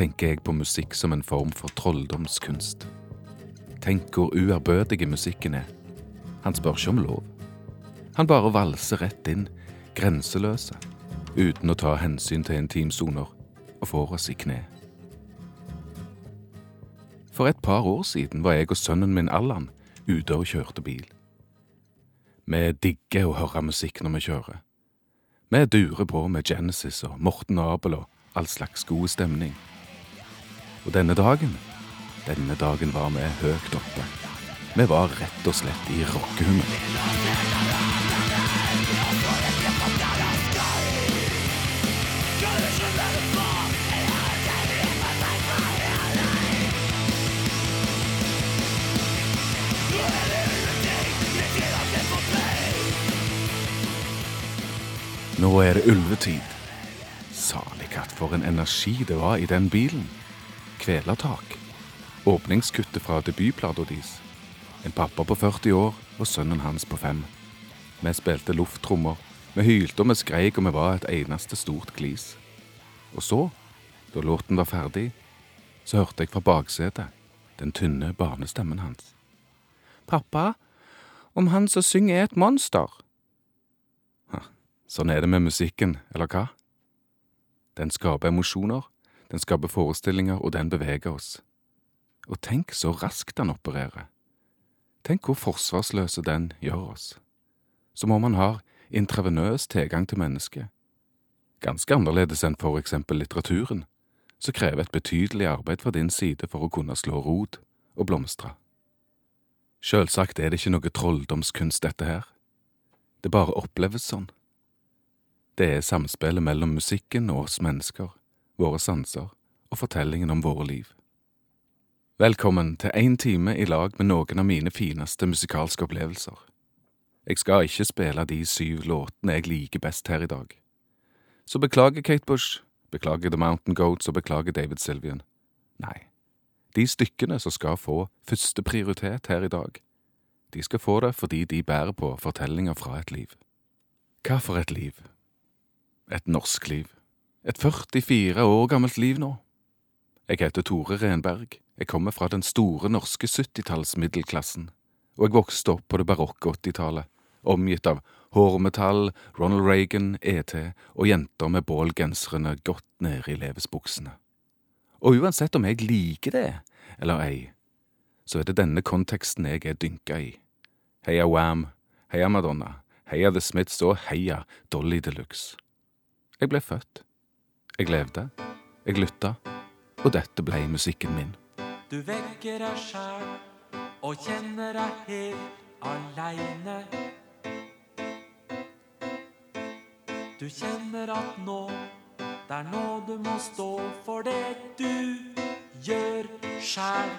Tenker jeg på musikk som en form for trolldomskunst. Tenk hvor uærbødig musikken er. Han spør ikke om lov. Han bare valser rett inn, grenseløse, uten å ta hensyn til intimsoner, og får oss i kne. For et par år siden var jeg og sønnen min Allan ute og kjørte bil. Vi digger å høre musikk når vi kjører. Vi durer på med Genesis og Morten Abel og all slags god stemning. Og denne dagen, denne dagen var vi høyt oppe. Vi var rett og slett i rockehumør. Nå er det ulvetid. Salig katt, for en energi det var i den bilen. Kvelertak. Åpningskuttet fra debutplata deres. En pappa på 40 år og sønnen hans på fem. Vi spilte lufttrommer, vi hylte og vi skreik og vi var et eneste stort glis. Og så, da låten var ferdig, så hørte jeg fra baksetet den tynne barnestemmen hans. Pappa, om han som synger er et monster. Sånn er det med musikken, eller hva? Den skaper emosjoner, den skaper forestillinger, og den beveger oss. Og tenk så raskt den opererer. Tenk hvor forsvarsløse den gjør oss. Som om han har intravenøs tilgang til mennesket. Ganske annerledes enn for eksempel litteraturen, som krever et betydelig arbeid fra din side for å kunne slå rot og blomstre. Sjølsagt er det ikke noe trolldomskunst, dette her. Det bare oppleves sånn. Det er samspillet mellom musikken og oss mennesker, våre sanser og fortellingen om våre liv. Velkommen til én time i lag med noen av mine fineste musikalske opplevelser. Jeg skal ikke spille de syv låtene jeg liker best her i dag. Så beklager Kate Bush, beklager The Mountain Goats og beklager David Sylvian. Nei, de stykkene som skal få første prioritet her i dag, de skal få det fordi de bærer på fortellinger fra et liv. Hva for et liv? Et norsk liv. Et 44 år gammelt liv nå. Jeg heter Tore Renberg, jeg kommer fra den store norske 70-tallsmiddelklassen, og jeg vokste opp på det barokke 80-tallet, omgitt av hårmetall, Ronald Reagan, ET og jenter med bålgenserne godt nede i levesbuksene. Og uansett om jeg liker det eller ei, så er det denne konteksten jeg er dynka i. Heia Wam, heia Madonna, heia The Smiths og heia Dolly Deluxe. Jeg ble født. Jeg levde. Jeg lytta. Og dette blei musikken min. Du vekker deg sjæl og kjenner deg helt aleine. Du kjenner at nå, det er nå du må stå for det du gjør sjæl.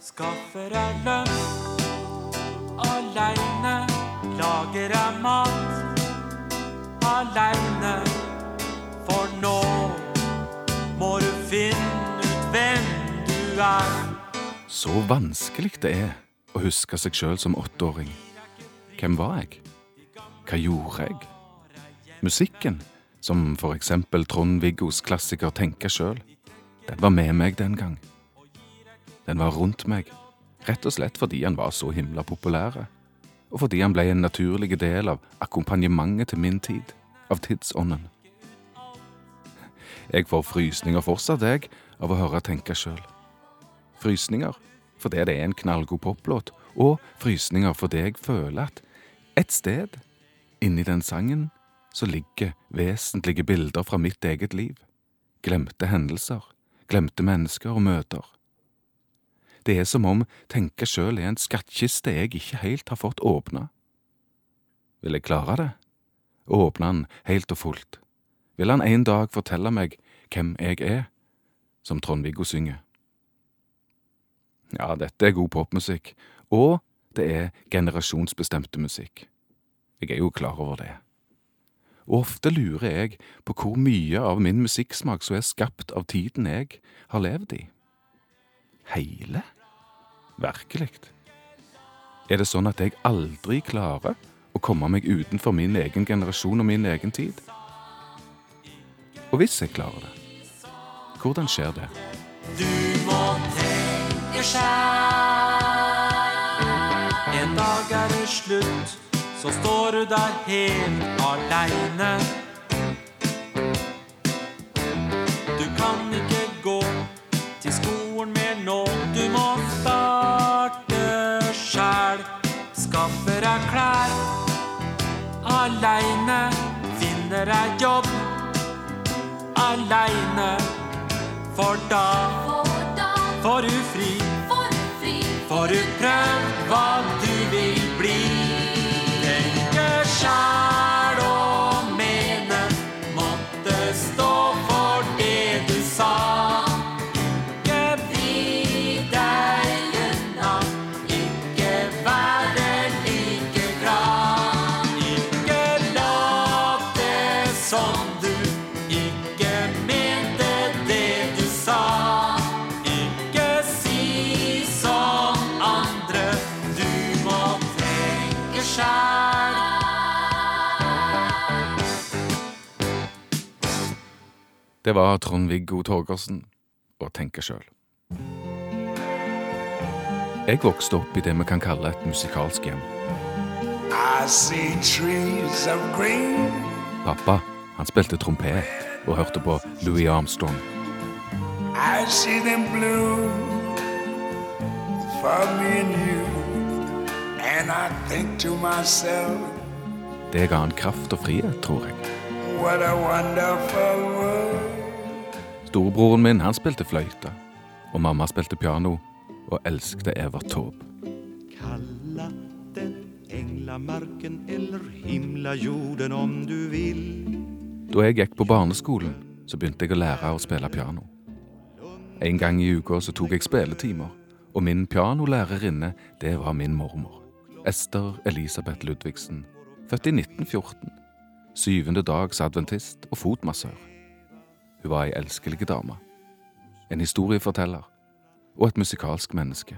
Skaffer deg lønn aleine. Lager deg mat aleine. Så vanskelig det er å huske seg sjøl som åtteåring. Hvem var jeg? Hva gjorde jeg? Musikken, som for eksempel Trond-Viggos klassiker Tenke sjøl, den var med meg den gang. Den var rundt meg, rett og slett fordi han var så himla populær, og fordi han ble en naturlig del av akkompagnementet til min tid, av tidsånden. Jeg får frysninger fortsatt, jeg, av å høre Tenke sjøl. Frysninger fordi det er en knallgod poplåt, og frysninger fordi jeg føler at et sted inni den sangen så ligger vesentlige bilder fra mitt eget liv. Glemte hendelser, glemte mennesker og møter. Det er som om Tenke sjøl er en skattkiste jeg ikke helt har fått åpna. Vil jeg klare det? Åpne den helt og fullt? Vil han en dag fortelle meg hvem jeg er, som Trond-Viggo synger? Ja, dette er god popmusikk, og det er generasjonsbestemte musikk. Jeg er jo klar over det. Og ofte lurer jeg på hvor mye av min musikksmak som er skapt av tiden jeg har levd i. Hele? Virkelig? Er det sånn at jeg aldri klarer å komme meg utenfor min egen generasjon og min egen tid? Og hvis jeg klarer det, Hvordan skjer det? Du må sjæl. En dag er det slutt, så står du der helt aleine. Du kan ikke gå til skolen mer nå, du må starte sjæl. Skaffe deg klær aleine, finne deg jobb aleine. For da får du fri, får du prøvd hva du vil bli. Tenke sjæl Det var Trond-Viggo Torgersen og Tenke sjøl. Jeg vokste opp i det vi kan kalle et musikalsk hjem. Pappa han spilte trompet og hørte på Louis Armstrong. And you. And myself, Det ga han kraft og frihet, tror jeg. what a wonderful world. Storebroren min han spilte fløyte, og mamma spilte piano og elskte Evert Taube. Kalla den englamarken eller himla jorden om du vil. Da jeg gikk på barneskolen, så begynte jeg å lære å spille piano. En gang i uka så tok jeg spilletimer, og min pianolærerinne, det var min mormor. Ester Elisabeth Ludvigsen, født i 1914. Syvende dags adventist og fotmassør. Hun var ei elskelig dame. En historieforteller og et musikalsk menneske.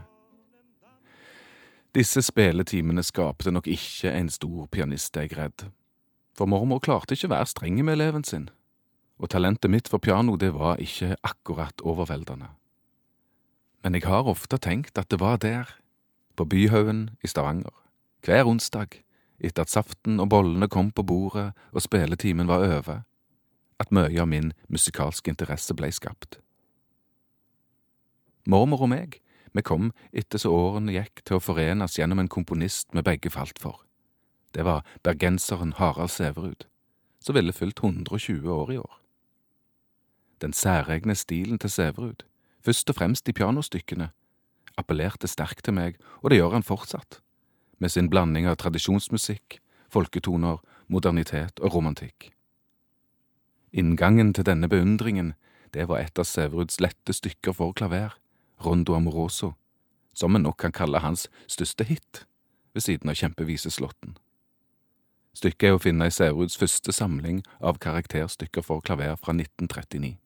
Disse spilletimene skapte nok ikke en stor pianist, jeg redd. For mormor klarte ikke å være streng med eleven sin, og talentet mitt for piano det var ikke akkurat overveldende. Men jeg har ofte tenkt at det var der, på Byhaugen i Stavanger, hver onsdag, etter at saften og bollene kom på bordet og spilletimen var over, at mye av min musikalske interesse blei skapt. Mormor og meg, vi kom etter så årene gikk til å forenes gjennom en komponist vi begge falt for. Det var bergenseren Harald Sæverud, som ville fylt 120 år i år. Den særegne stilen til Sæverud, først og fremst i pianostykkene, appellerte sterkt til meg, og det gjør han fortsatt, med sin blanding av tradisjonsmusikk, folketoner, modernitet og romantikk. Inngangen til denne beundringen, det var et av Sæveruds lette stykker for klaver, Rondo Amoroso, som en nok kan kalle hans største hit, ved siden av kjempeviseslåtten. Stykket er å finne i Sæveruds første samling av karakterstykker for klaver fra 1939.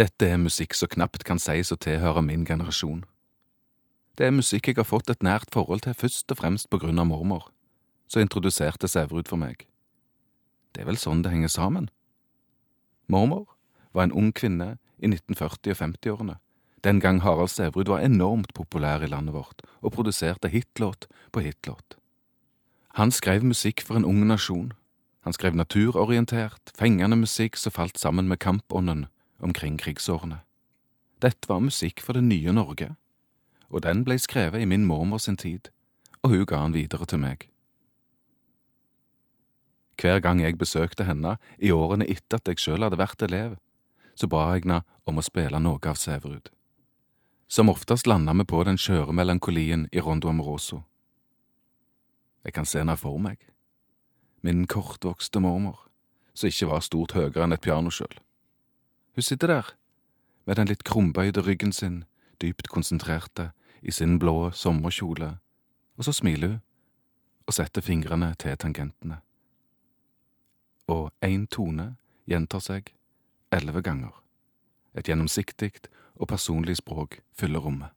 Dette er musikk som knapt kan sies å tilhøre min generasjon. Det er musikk jeg har fått et nært forhold til først og fremst på grunn av mormor, som introduserte Sæverud for meg. Det er vel sånn det henger sammen. Mormor var en ung kvinne i 1940- og 50-årene, den gang Harald Sæverud var enormt populær i landet vårt og produserte hitlåt på hitlåt. Han skrev musikk for en ung nasjon. Han skrev naturorientert, fengende musikk som falt sammen med kampånden omkring krigsårene. Dette var musikk for det nye Norge, og den ble skrevet i min mormor sin tid, og hun ga den videre til meg. Hver gang jeg besøkte henne i årene etter at jeg selv hadde vært elev, så ba jeg henne om å spille noe av Sæverud. Som oftest landa vi på den skjøre melankolien i Rondo Amoroso. Jeg kan se henne for meg. Min kortvokste mormor, som ikke var stort høyere enn et piano sjøl. Hun sitter der, med den litt krumbøyde ryggen sin, dypt konsentrerte, i sin blå sommerkjole, og så smiler hun og setter fingrene til tangentene. Og én tone gjentar seg elleve ganger. Et gjennomsiktig og personlig språk fyller rommet.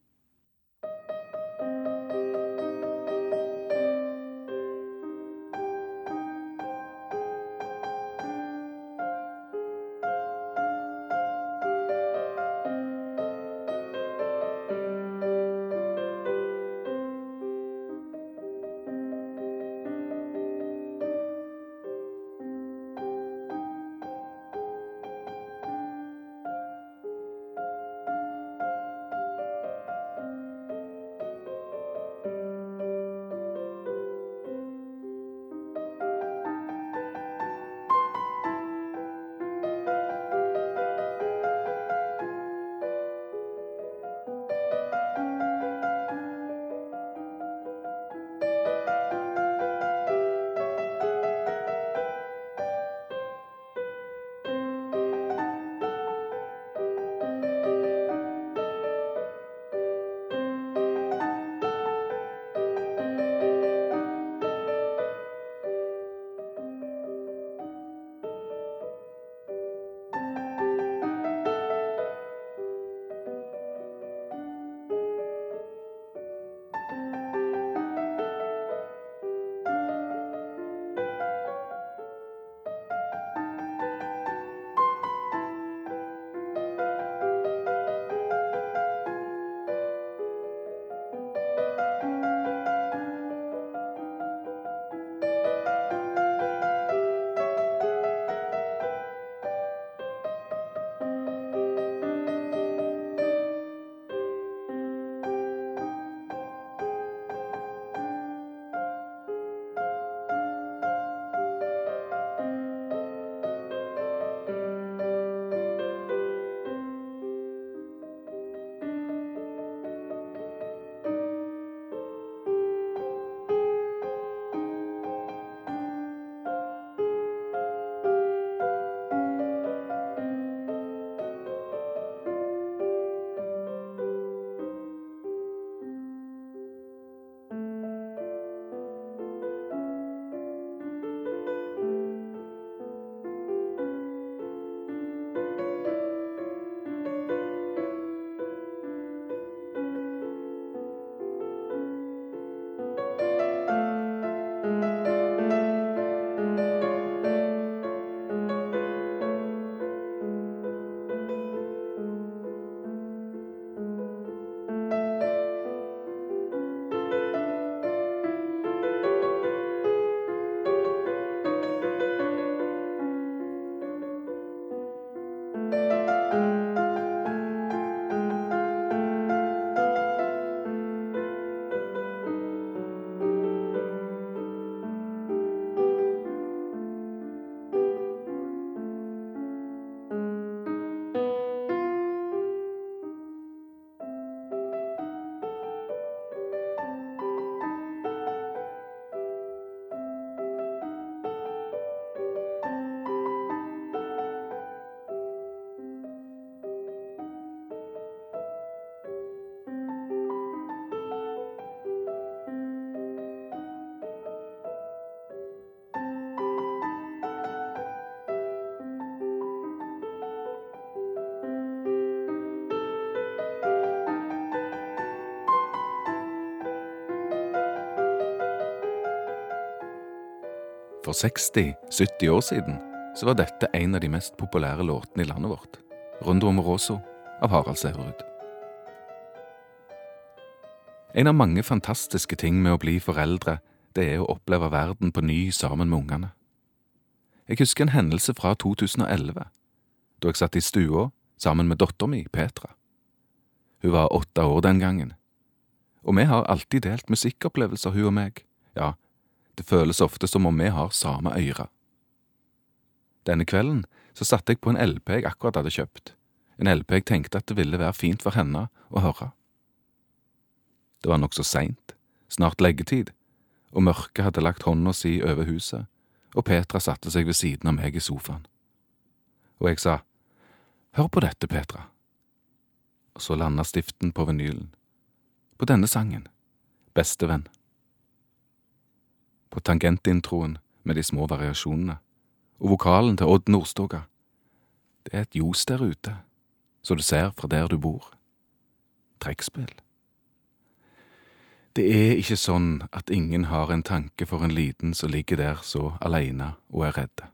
For 60-70 år siden så var dette en av de mest populære låtene i landet vårt. Rondo Moroso av Harald Sæverud. En av mange fantastiske ting med å bli foreldre, det er å oppleve verden på ny sammen med ungene. Jeg husker en hendelse fra 2011, da jeg satt i stua sammen med dattera mi, Petra. Hun var åtte år den gangen, og vi har alltid delt musikkopplevelser, hun og meg. Ja, det føles ofte som om vi har samme øyre. Denne kvelden så satte jeg på en LP jeg akkurat hadde kjøpt, en LP jeg tenkte at det ville være fint for henne å høre. Det var nokså seint, snart leggetid, og mørket hadde lagt hånda si over huset, og Petra satte seg ved siden av meg i sofaen. Og jeg sa, Hør på dette, Petra. Og så landa stiften på vinylen. På denne sangen, Bestevenn. På tangentintroen med de små variasjonene, og vokalen til Odd Nordstoga. Det er et ljos der ute, så du ser fra der du bor. Trekkspill. Det er ikke sånn at ingen har en tanke for en liten som ligger der så aleine og er redde.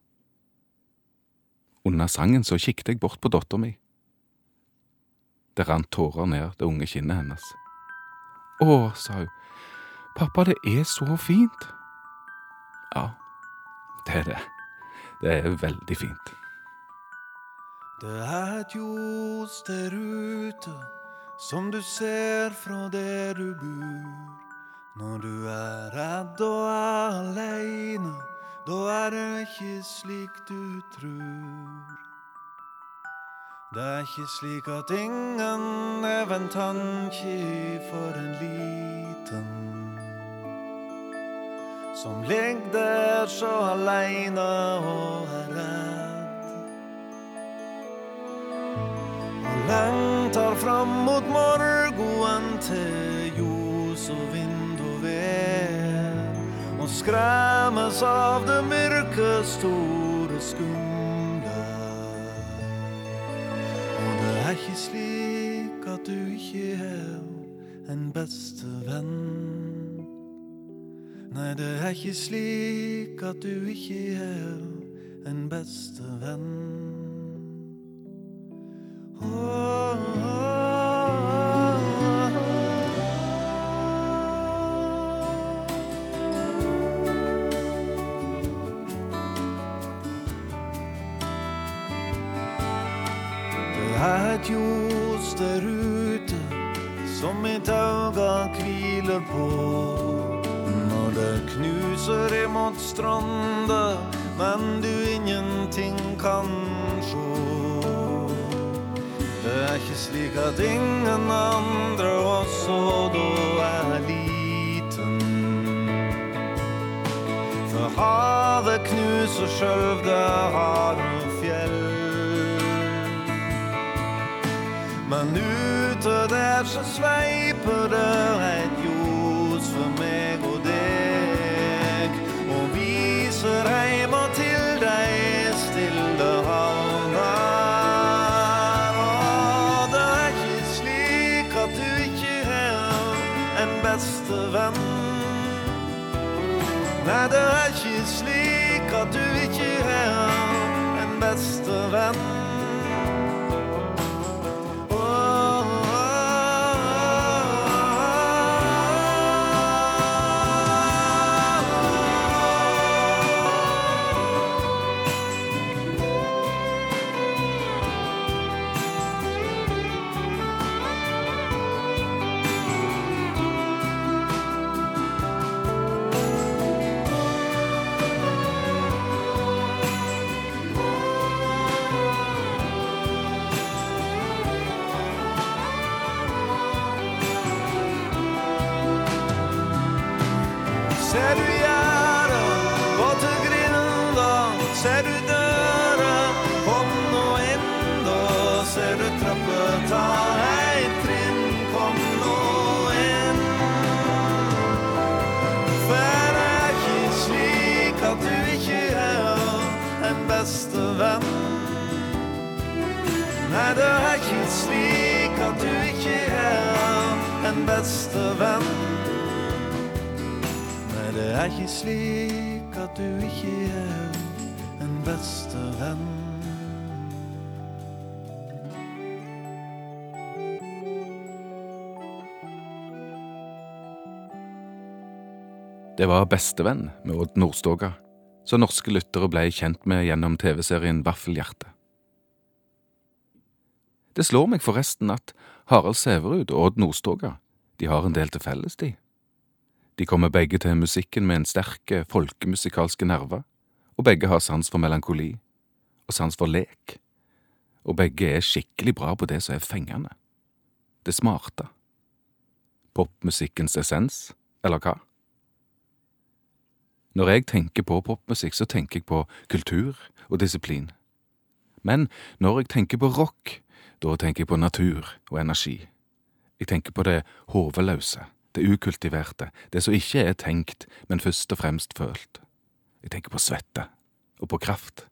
Under sangen så kikket jeg bort på dattera mi. Det rant tårer ned det unge kinnet hennes. Å, sa hun, pappa, det er så fint. Ja, det er det. Det er veldig fint. Det er et ljos der ute som du ser fra der du bor. Når du er redd og aleine, da er det ikke slik du tror. Det er ikke slik at ingen er en tanke for en liten som ligger der så aleine og er redd. Og lengter fram mot morgenen til ljos og vind og vær. Og skremmes av det mørke, store, skumle. Og det er ikke slik at du ikke er en beste venn. Nei, det er ikke slik at du ikke er en beste venn. Men du ingenting kan sjå. Det er ikke slik at ingen andre også da er liten. For havet knuser sjølv det harde fjell. Men ute der så sveiper det et ljos beste venn. Nei, det er ikke slik at du ikke er en beste beste venn. Nei, det er ikke slik at du ikke er en beste venn. Det var Bestevenn med Odd Nordstoga, som norske lyttere ble kjent med gjennom TV-serien Vaffelhjerte. Det slår meg forresten at Harald Sæverud og Odd Nordstoga de har en del til felles, de. De kommer begge til musikken med en sterke folkemusikalske nerve, og begge har sans for melankoli og sans for lek, og begge er skikkelig bra på det som er fengende, det smarte. Popmusikkens essens, eller hva? Når jeg tenker på popmusikk, så tenker jeg på kultur og disiplin. Men når jeg tenker på rock, da tenker jeg på natur og energi. Jeg tenker på det hodeløse, det ukultiverte, det som ikke er tenkt, men først og fremst følt. Jeg tenker på svette, og på kraft.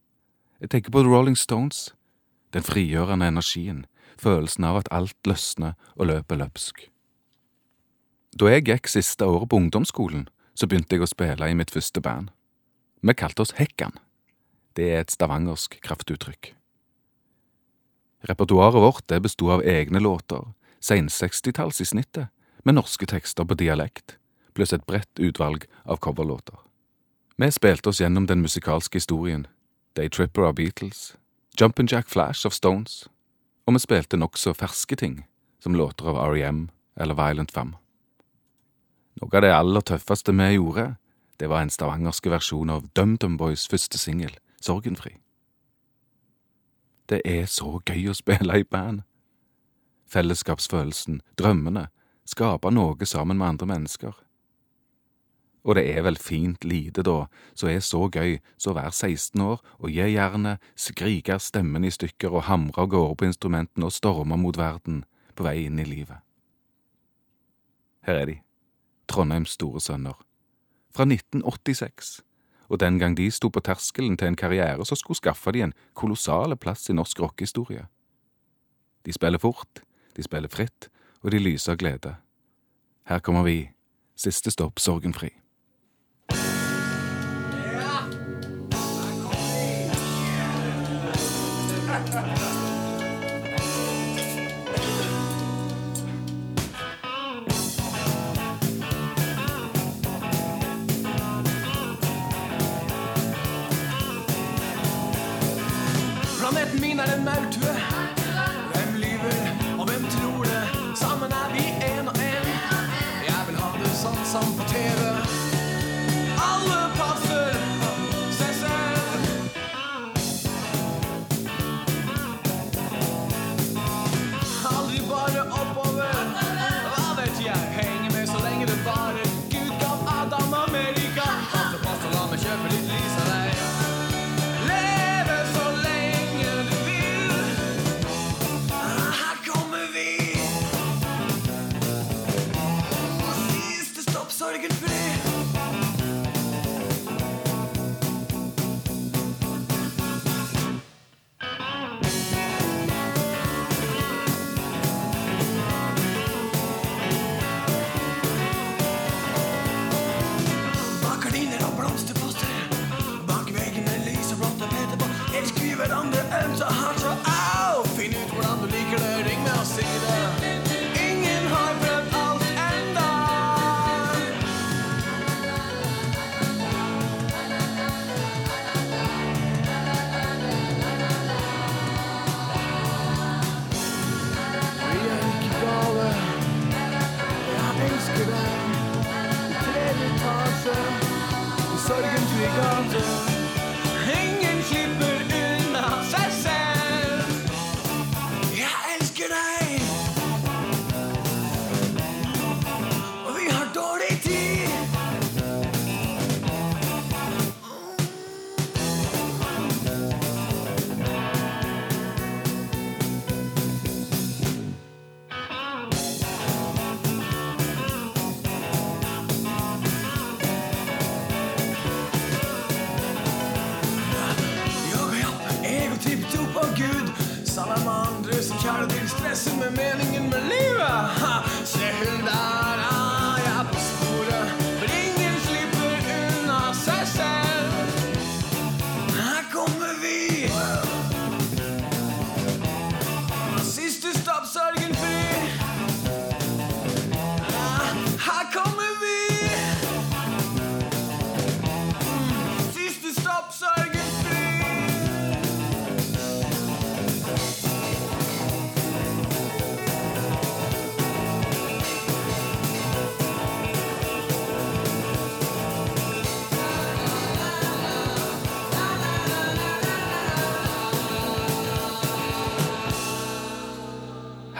Jeg tenker på The Rolling Stones, den frigjørende energien, følelsen av at alt løsner og løper løpsk. Da jeg gikk siste året på ungdomsskolen, så begynte jeg å spille i mitt første band. Vi kalte oss Hekkan. Det er et stavangersk kraftuttrykk. Repertoaret vårt det besto av egne låter, sen-sekstitalls i snittet, med norske tekster på dialekt, pluss et bredt utvalg av coverlåter. Vi spilte oss gjennom den musikalske historien, Day Tripper av Beatles, Jumpin' Jack Flash of Stones, og vi spilte nokså ferske ting, som låter av R.E.M. eller Violent Femme. Noe av det aller tøffeste vi gjorde, det var en stavangerske versjon av DumDum Boys første singel, Sorgenfri. Det er så gøy å spille i band. Fellesskapsfølelsen, drømmene, skape noe sammen med andre mennesker. Og det er vel fint lite, da, som er så gøy så vær 16 år og gi jernet, skrike stemmen i stykker og hamre av gårde på instrumentene og storme mot verden på vei inn i livet. Her er de, Trondheims store sønner, fra 1986, og den gang de sto på terskelen til en karriere som skulle skaffe de en kolossal plass i norsk rockehistorie. De spiller fort, de spiller fritt, og de lyser av glede. Her kommer vi, siste stopp sorgenfri. Planeten min er en maurtue.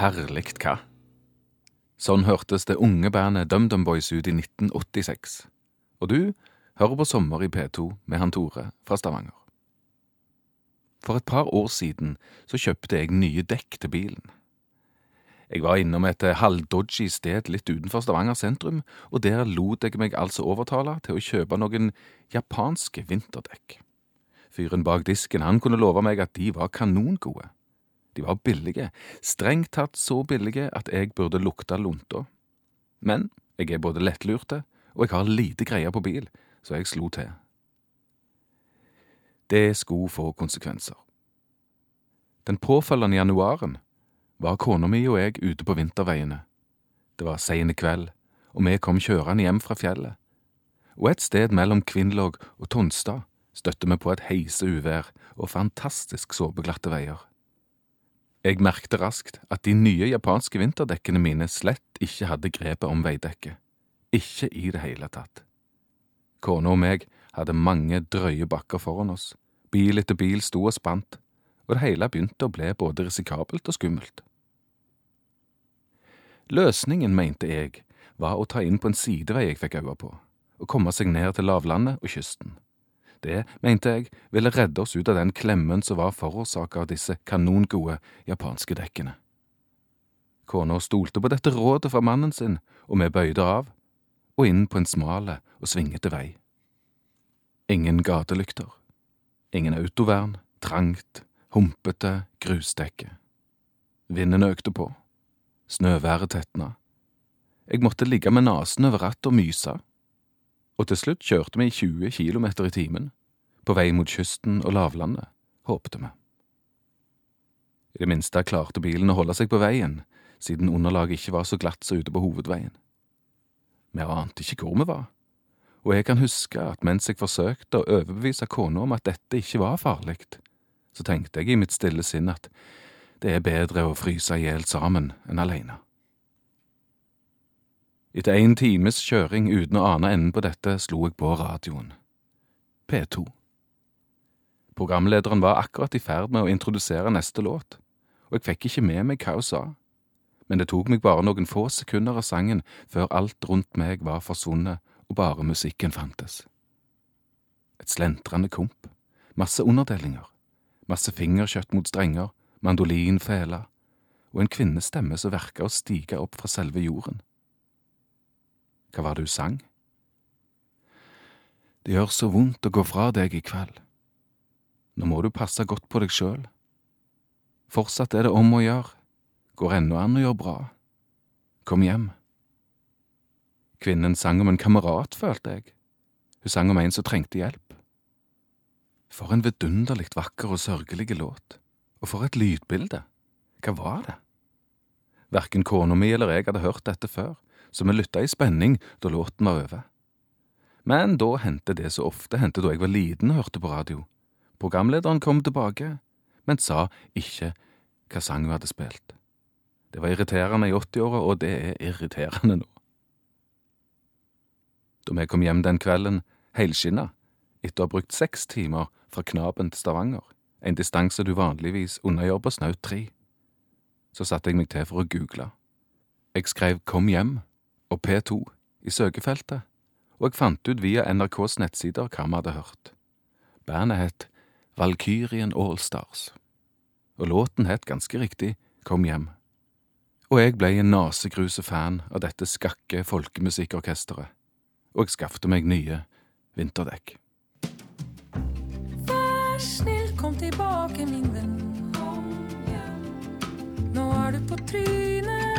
Herlig hva? Sånn hørtes det unge bandet DumDum Boys ut i 1986. Og du hører på Sommer i P2 med han Tore fra Stavanger. For et par år siden så kjøpte jeg nye dekk til bilen. Jeg var innom et halvdodgy sted litt utenfor Stavanger sentrum, og der lot jeg meg altså overtale til å kjøpe noen japanske vinterdekk. Fyren bak disken han kunne love meg at de var kanongode. De var billige, strengt tatt så billige at jeg burde lukta lunta. Men jeg er både lettlurte, og jeg har lite greie på bil, så jeg slo til. Det skulle få konsekvenser. Den påfølgende januaren var kona mi og jeg ute på vinterveiene. Det var sein kveld, og vi kom kjørende hjem fra fjellet. Og et sted mellom Kvinnlåg og Tonstad støtte vi på et heiseuvær og fantastisk såpeglatte veier. Jeg merkte raskt at de nye japanske vinterdekkene mine slett ikke hadde grepet om veidekket. Ikke i det hele tatt. Kona og meg hadde mange drøye bakker foran oss, bil etter bil sto og spant, og det hele begynte å bli både risikabelt og skummelt. Løsningen, mente jeg, var å ta inn på en sidevei jeg fikk øye på, og komme seg ned til lavlandet og kysten. Det, mente jeg, ville redde oss ut av den klemmen som var forårsaka av disse kanongode japanske dekkene. Kona stolte på dette rådet fra mannen sin, og vi bøyde av, og inn på en smale og svingete vei. Ingen gatelykter, ingen autovern, trangt, humpete grusdekke. Vinden økte på, snøværet tetna. Jeg måtte ligge med nesen over rattet og myse og til slutt kjørte vi i 20 kilometer i timen, på vei mot kysten og lavlandet, håpte vi. I det minste klarte bilen å holde seg på veien, siden underlaget ikke var så glatt som ute på hovedveien. Vi ante ikke hvor vi var, og jeg kan huske at mens jeg forsøkte å overbevise kona om at dette ikke var farlig, så tenkte jeg i mitt stille sinn at det er bedre å fryse i hjel sammen enn alene. Etter en times kjøring uten å ane enden på dette, slo jeg på radioen. P2. Programlederen var akkurat i ferd med å introdusere neste låt, og jeg fikk ikke med meg hva hun sa, men det tok meg bare noen få sekunder av sangen før alt rundt meg var forsvunnet og bare musikken fantes. Et slentrende komp, masse underdelinger, masse fingerkjøtt mot strenger, mandolinfele og en kvinnestemme som verka å stige opp fra selve jorden. Hva var det hun sang? Det gjør så vondt å gå fra deg i kveld. Nå må du passe godt på deg sjøl. Fortsatt er det om å gjøre, går ennå an å gjøre bra. Kom hjem. Kvinnen sang om en kamerat, følte jeg. Hun sang om en som trengte hjelp. For en vidunderlig vakker og sørgelig låt, og for et lydbilde. Hva var det? Verken kona mi eller jeg hadde hørt dette før, så vi lytta i spenning da låten var over. Men da hendte det så ofte hendte da jeg var liten og hørte på radio. Programlederen kom tilbake, men sa ikke hva sang hun hadde spilt. Det var irriterende i 80-åra, og det er irriterende nå. Da vi kom hjem den kvelden, helskinna, etter å ha brukt seks timer fra Knaben til Stavanger, en distanse du vanligvis unnagjør på snaut tre, så satte jeg meg til for å google. Jeg skrev Kom hjem og P2 i søkefeltet, og jeg fant ut via NRKs nettsider hva vi hadde hørt. Bandet het Valkyrien Allstars, og låten het ganske riktig Kom hjem. Og jeg ble en nasegruse fan av dette skakke folkemusikkorkesteret, og jeg skaffet meg nye vinterdekk. Vær snill, kom tilbake, min venn. Nå er du på trynet.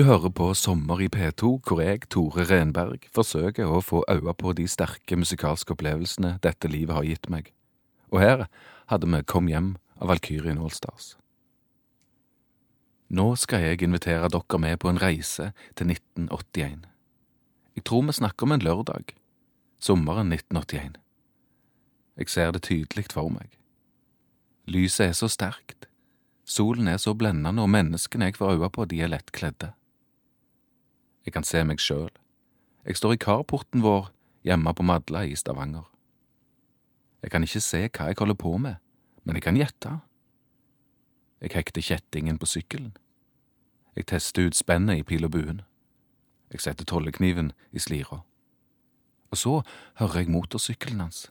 Du hører på Sommer i P2, hvor jeg, Tore Renberg, forsøker å få øye på de sterke musikalske opplevelsene dette livet har gitt meg. Og her hadde vi Kom hjem av Valkyrien Allstars. Nå skal jeg invitere dere med på en reise til 1981. Jeg tror vi snakker om en lørdag, sommeren 1981. Jeg ser det tydelig for meg. Lyset er så sterkt, solen er så blendende, og menneskene jeg får øye på, de er lettkledde. Jeg kan se meg sjøl. Jeg står i carporten vår hjemme på Madla i Stavanger. Jeg kan ikke se hva jeg holder på med, men jeg kan gjette. Jeg hekter kjettingen på sykkelen. Jeg tester ut spennet i pil og buen. Jeg setter tollekniven i slira. Og så hører jeg motorsykkelen hans.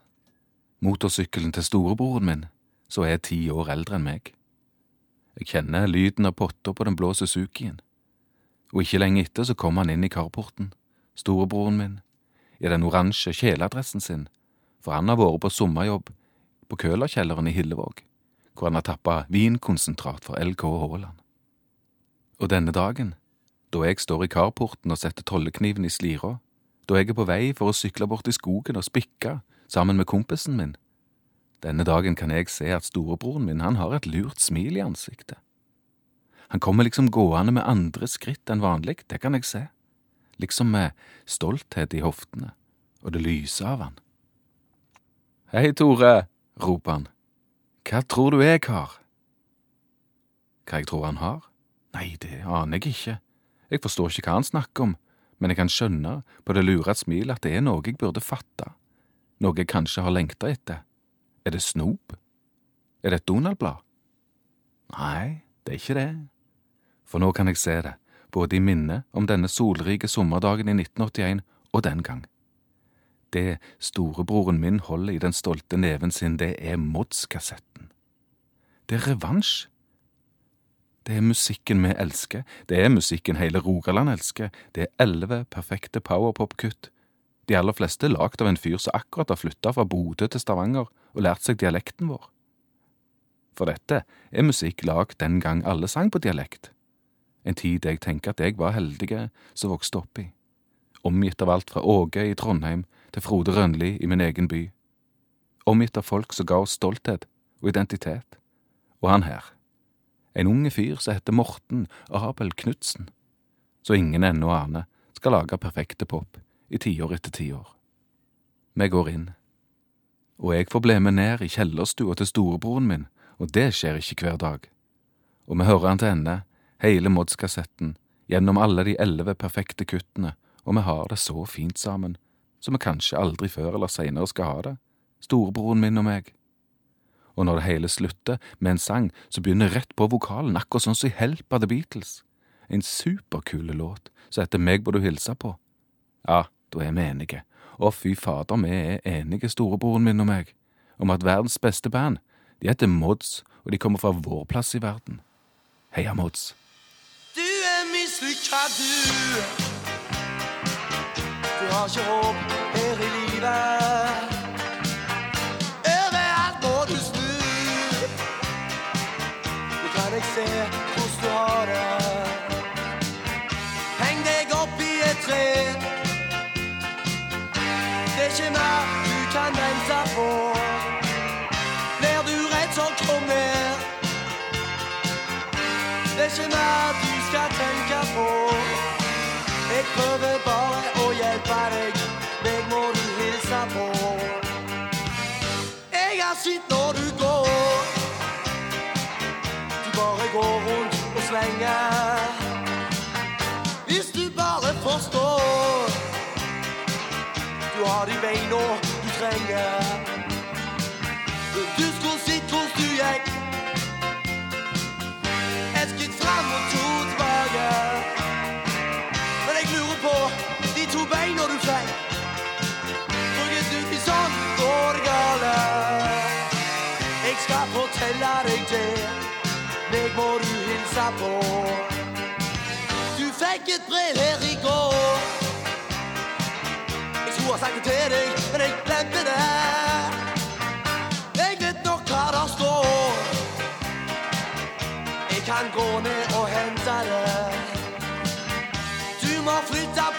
Motorsykkelen til storebroren min, som er ti år eldre enn meg. Jeg kjenner lyden av potta på den blå Suzukien. Og ikke lenge etter så kom han inn i carporten, storebroren min, i den oransje kjeledressen sin, for han har vært på sommerjobb på Kølerkjelleren i Hillevåg, hvor han har tappa vinkonsentrat for LK Haaland. Og denne dagen, da jeg står i carporten og setter tollekniven i slira, da jeg er på vei for å sykle bort i skogen og spikke sammen med kompisen min, denne dagen kan jeg se at storebroren min, han har et lurt smil i ansiktet. Han kommer liksom gående med andre skritt enn vanlig, det kan jeg se, liksom med stolthet i hoftene, og det lyser av han. Hei, Tore, roper han. Hva tror du jeg har? Hva jeg tror han har? Nei, det aner jeg ikke. Jeg forstår ikke hva han snakker om, men jeg kan skjønne på det lure smilet at det er noe jeg burde fatte, noe jeg kanskje har lengta etter. Er det snop? Er det et Donald-blad? Nei, det er ikke det. For nå kan jeg se det, både i minnet om denne solrike sommerdagen i 1981 og den gang. Det storebroren min holder i den stolte neven sin, det er Mods-kassetten. Det er revansj. Det er musikken vi elsker, det er musikken hele Rogaland elsker, det er elleve perfekte powerpop-kutt, de aller fleste lagd av en fyr som akkurat har flytta fra Bodø til Stavanger og lært seg dialekten vår. For dette er musikk lagd den gang alle sang på dialekt, en tid jeg tenker at jeg var heldige som vokste opp i, omgitt av alt fra Åge i Trondheim til Frode Rønli i min egen by. Omgitt av folk som ga oss stolthet og identitet. Og han her. En unge fyr som heter Morten Abel Knutsen. Så ingen ennå aner skal lage perfekte pop i tiår etter tiår. Vi går inn. Og jeg får bli med ned i kjellerstua til storebroren min, og det skjer ikke hver dag. Og vi hører han til ende, hele Mods-kassetten, gjennom alle de elleve perfekte kuttene, og vi har det så fint sammen, som vi kanskje aldri før eller seinere skal ha det, storebroren min og meg. Og når det hele slutter med en sang som begynner rett på vokalen, akkurat sånn som i Help av The Beatles, en superkule låt som heter Meg må du hilse på, ja, da er vi enige. Å, fy fader, vi er enige, storebroren min og meg, om at verdens beste band, de heter Mods, og de kommer fra vår plass i verden. Heia Mods. Du mislykka, du. Du har ikke håp her i livet. Overalt må du snu. Nå kan jeg se hvordan du har det. Heng deg opp i et tre. Det er ikke mer du kan vente på. Blir du redd, så ned. Det er ikke mer du skal tenke på. Jeg prøver bare å hjelpe deg. Meg må du hilse på. Jeg har sett når du går. Du bare går rundt og slenger. Hvis du bare forstår. Du har de beina du trenger. Du fikk. For du ikke sånn, går det gale. Jeg skal fortelle deg det. Meg må du hilse på. Du fikk et brev her i går. Jeg skulle ha sagt det til deg, men jeg glemte det. Jeg vet nok hva der står. Jeg kan gå ned og hente det. Du må flytte på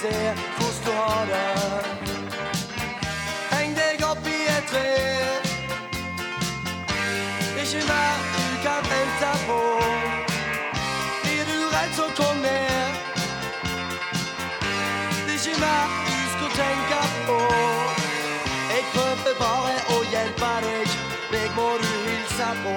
se hvordan du har det. Heng deg opp i et tre. Ikke mer du kan vente på. Blir du redd, så kom ned. Ikke mer du skulle tenke på. Jeg prøver bare å hjelpe deg. Meg må du hilse på.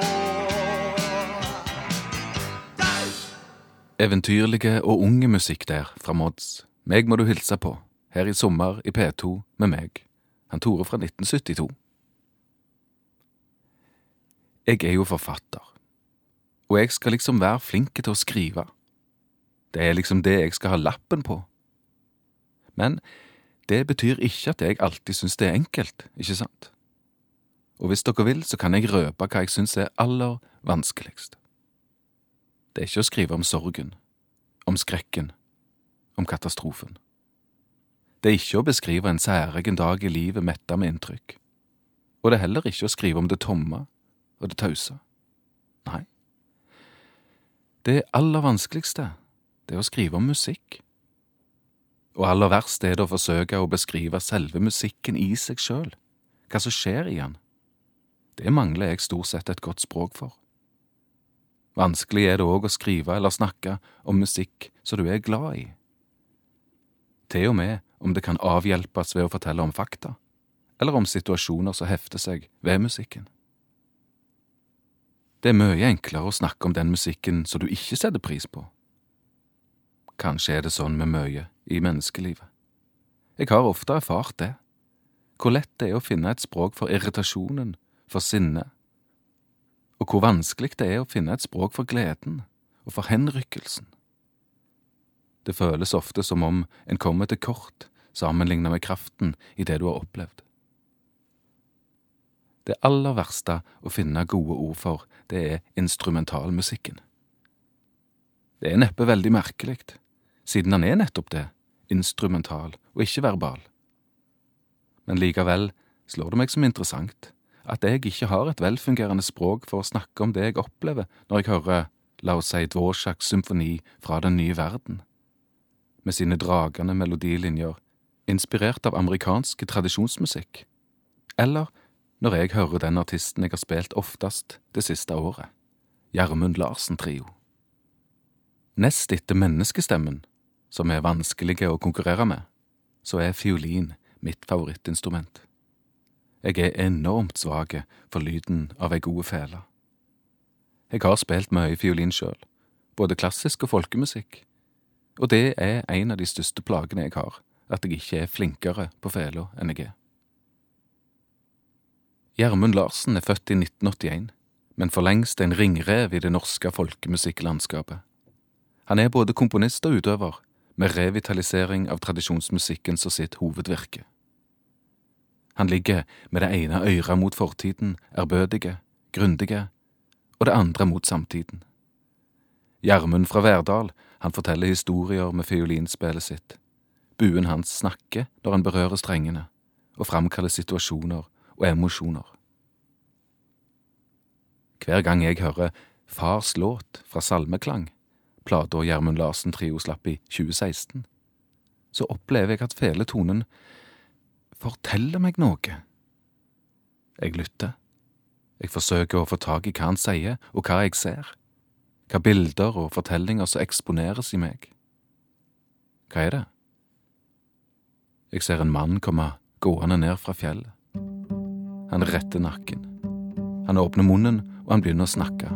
Eventyrlige og unge musikk der fra Mods. Meg må du hilse på, her i sommer i P2 med meg, han Tore fra 1972. Jeg er jo forfatter, og jeg skal liksom være flink til å skrive. Det er liksom det jeg skal ha lappen på. Men det betyr ikke at jeg alltid syns det er enkelt, ikke sant? og hvis dere vil, så kan jeg røpe hva jeg syns er aller vanskeligst. Det er ikke å skrive om sorgen, om skrekken, om katastrofen. Det er ikke å beskrive en særegen dag i livet metta med inntrykk. Og det er heller ikke å skrive om det tomme og det tause. Nei. Det aller vanskeligste, det er å skrive om musikk. Og aller verst er det å forsøke å beskrive selve musikken i seg sjøl, hva som skjer i den. Det mangler jeg stort sett et godt språk for. Vanskelig er det òg å skrive eller snakke om musikk som du er glad i. Til og med om det kan avhjelpes ved å fortelle om fakta, eller om situasjoner som hefter seg ved musikken. Det er mye enklere å snakke om den musikken som du ikke setter pris på. Kanskje er det sånn med mye i menneskelivet. Jeg har ofte erfart det, hvor lett det er å finne et språk for irritasjonen, for sinnet, og hvor vanskelig det er å finne et språk for gleden og for henrykkelsen. Det føles ofte som om en kommer til kort sammenlignet med kraften i det du har opplevd. Det aller verste å finne gode ord for, det er instrumentalmusikken. Det er neppe veldig merkelig, siden han er nettopp det, instrumental og ikke verbal. Men likevel slår det meg som interessant at jeg ikke har et velfungerende språk for å snakke om det jeg opplever når jeg hører, la oss si, Dvorsaks symfoni fra den nye verden, med sine dragende melodilinjer, inspirert av amerikansk tradisjonsmusikk, eller når jeg hører den artisten jeg har spilt oftest det siste året, Gjermund Larsen Trio. Nest etter menneskestemmen, som er vanskelige å konkurrere med, så er fiolin mitt favorittinstrument. Jeg er enormt svak for lyden av ei god fele. Jeg har spilt mye fiolin sjøl, både klassisk og folkemusikk, og det er en av de største plagene jeg har, at jeg ikke er flinkere på fela enn jeg er. Gjermund Larsen er født i 1981, men for lengst en ringrev i det norske folkemusikklandskapet. Han er både komponist og utøver, med revitalisering av tradisjonsmusikken som sitt hovedvirke. Han ligger med det ene øret mot fortiden, ærbødige, grundige, og det andre mot samtiden. Gjermund fra Verdal, han forteller historier med fiolinspillet sitt. Buen hans snakker når han berører strengene, og framkaller situasjoner og emosjoner. Hver gang jeg hører Fars låt fra Salmeklang, plata Gjermund Larsen Trio slapp i 2016, så opplever jeg at feletonen forteller meg noe. Jeg lytter. Jeg forsøker å få tak i hva han sier, og hva jeg ser. Hva bilder og fortellinger som eksponeres i meg. Hva er det? Jeg ser en mann komme gående ned fra fjellet. Han retter nakken. Han åpner munnen, og han begynner å snakke.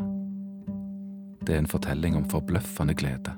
Det er en fortelling om forbløffende glede.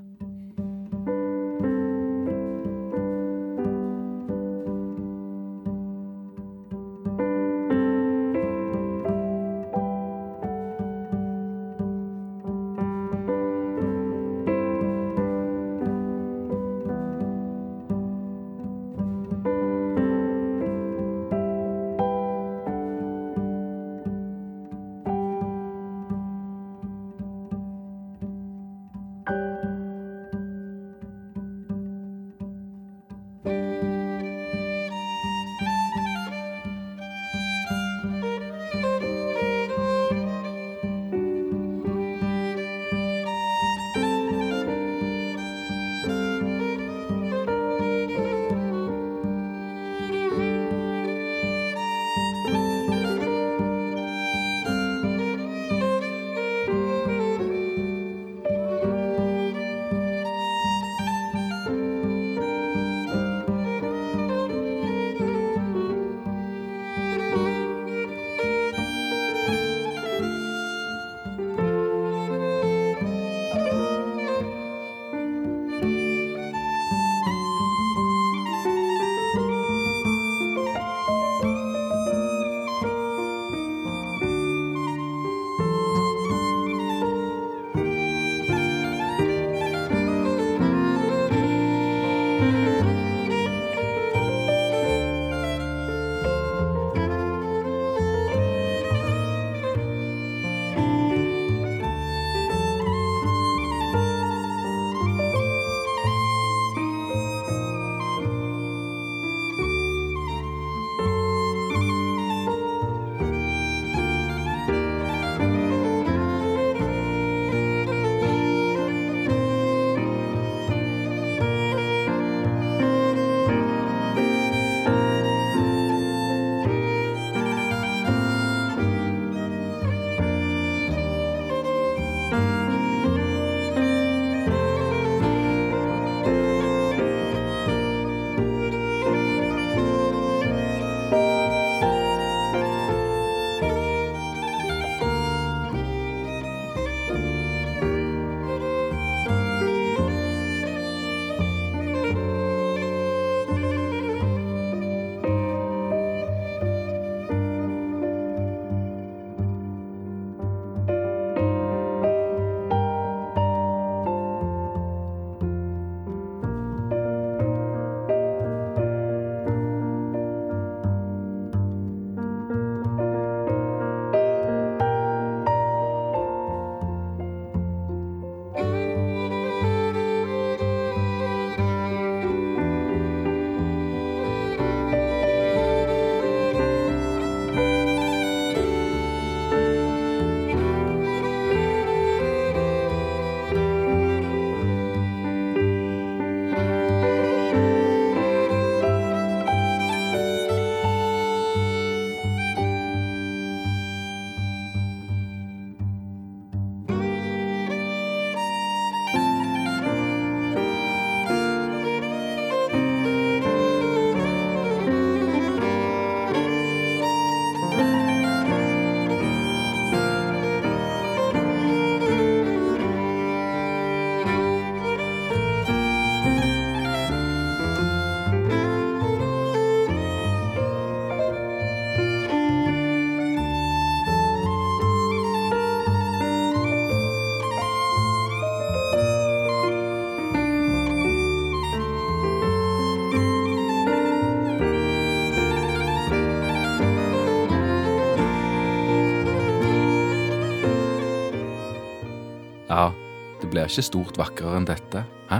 Blir ikke stort vakrere enn dette, hæ?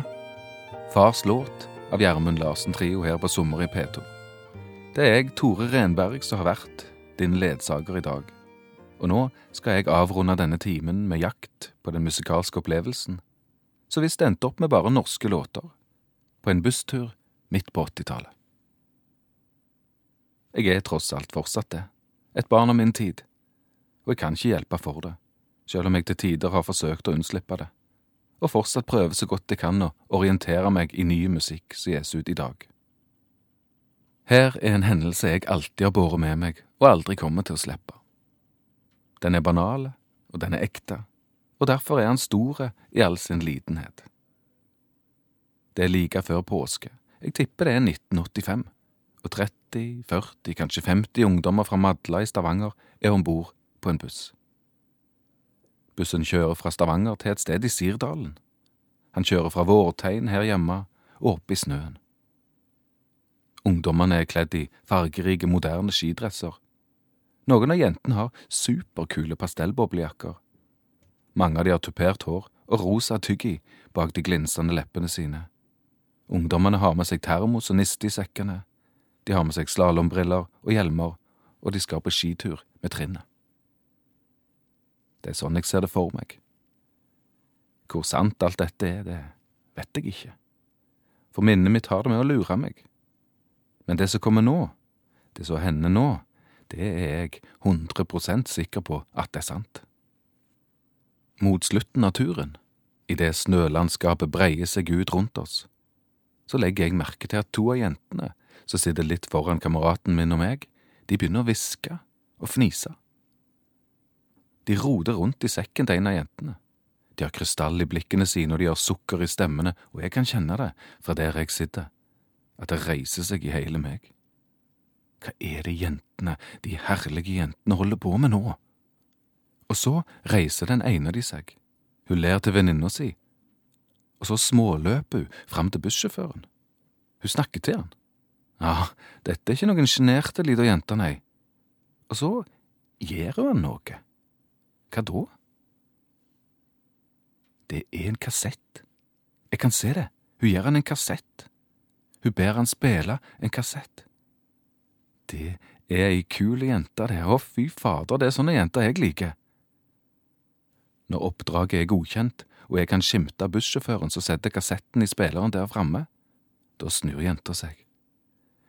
Fars låt av Gjermund Larsen Trio her på Sommer i P2. Det er jeg, Tore Renberg, som har vært din ledsager i dag. Og nå skal jeg avrunde denne timen med jakt på den musikalske opplevelsen. Så hvis det endte opp med bare norske låter, på en busstur midt på 80-tallet. Jeg er tross alt fortsatt det, et barn av min tid, og jeg kan ikke hjelpe for det, selv om jeg til tider har forsøkt å unnslippe det, og fortsatt prøver så godt jeg kan å orientere meg i ny musikk som gis ut i dag. Her er en hendelse jeg alltid har båret med meg og aldri kommer til å slippe. Den er banal, og den er ekte, og derfor er han store i all sin litenhet. Det er like før påske, jeg tipper det er 1985, og 30, 40, kanskje 50 ungdommer fra Madla i Stavanger er om bord på en buss. Bussen kjører fra Stavanger til et sted i Sirdalen. Han kjører fra Vårtein her hjemme og opp i snøen. Ungdommene er kledd i fargerike, moderne skidresser. Noen av jentene har superkule pastellboblejakker. Mange av de har tupert hår og rosa tyggi bak de glinsende leppene sine. Ungdommene har med seg termos og niste i sekkene. De har med seg slalåmbriller og hjelmer, og de skal på skitur med trinnet. Det er sånn jeg ser det for meg. Hvor sant alt dette er, det vet jeg ikke. For minnet mitt har det med å lure meg. Men det som kommer nå, det som hender nå, det er jeg 100% sikker på at det er sant. Mot slutten av turen, idet snølandskapet breier seg ut rundt oss, så legger jeg merke til at to av jentene som sitter litt foran kameraten min og meg, de begynner å hviske og fnise. De roder rundt i sekken til en av jentene. De har krystall i blikkene sine, og de har sukker i stemmene, og jeg kan kjenne det fra der jeg sitter, at det reiser seg i hele meg. Hva er det jentene, de herlige jentene, holder på med nå? Og så reiser den ene av de seg. Hun ler til venninna si, og så småløper hun fram til bussjåføren. Hun snakker til han. Ja, dette er ikke noen sjenerte lita jente, nei. Og så gjør hun han noe. Hva da? Det er en kassett. Jeg kan se det. Hun gir han en kassett. Hun ber han spille en kassett. Det er ei kul jente, det. Å, fy fader, det er sånne jenter jeg liker. Når oppdraget er godkjent, og jeg kan skimte bussjåføren som setter kassetten i spilleren der framme, da snur jenta seg.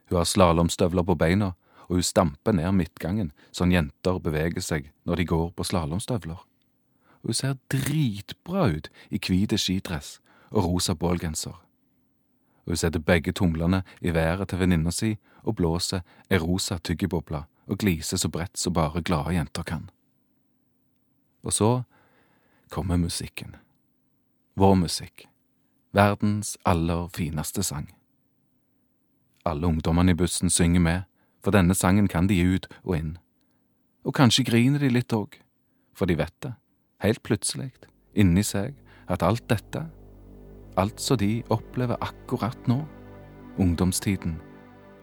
Hun har slalåmstøvler på beina, og hun stamper ned midtgangen, sånn jenter beveger seg når de går på slalåmstøvler. Hun ser dritbra ut i hvit skidress og rosa bålgenser. Hun setter begge tomlene i været til venninna si og blåser ei rosa tyggeboble og gliser så bredt som bare glade jenter kan. Og så kommer musikken. Vår musikk. Verdens aller fineste sang. Alle ungdommene i bussen synger med, for denne sangen kan de ut og inn. Og kanskje griner de litt òg, for de vet det, helt plutselig, inni seg, at alt dette, alt som de opplever akkurat nå, ungdomstiden,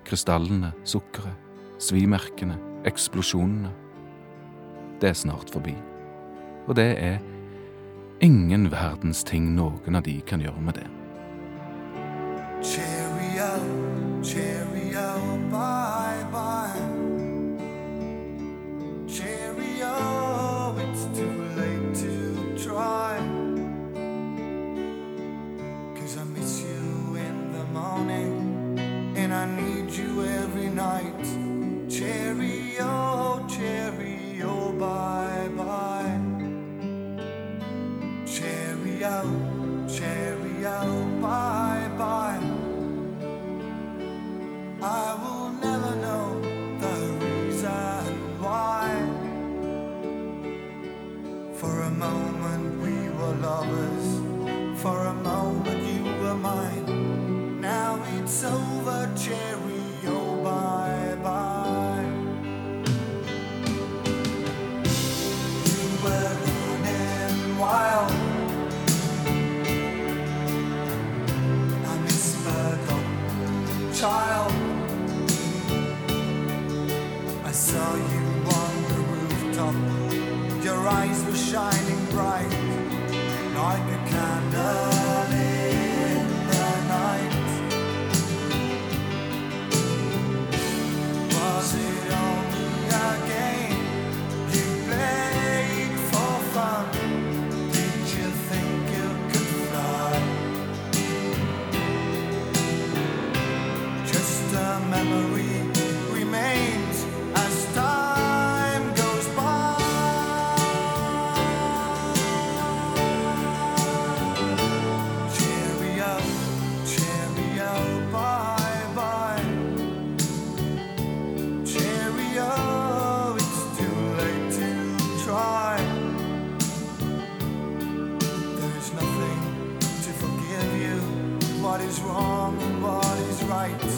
krystallene, sukkeret, svimerkene, eksplosjonene, det er snart forbi. Og det er ingen verdens ting noen av de kan gjøre med det. Cheerio, cheerio, bye bye. wrong and what is right.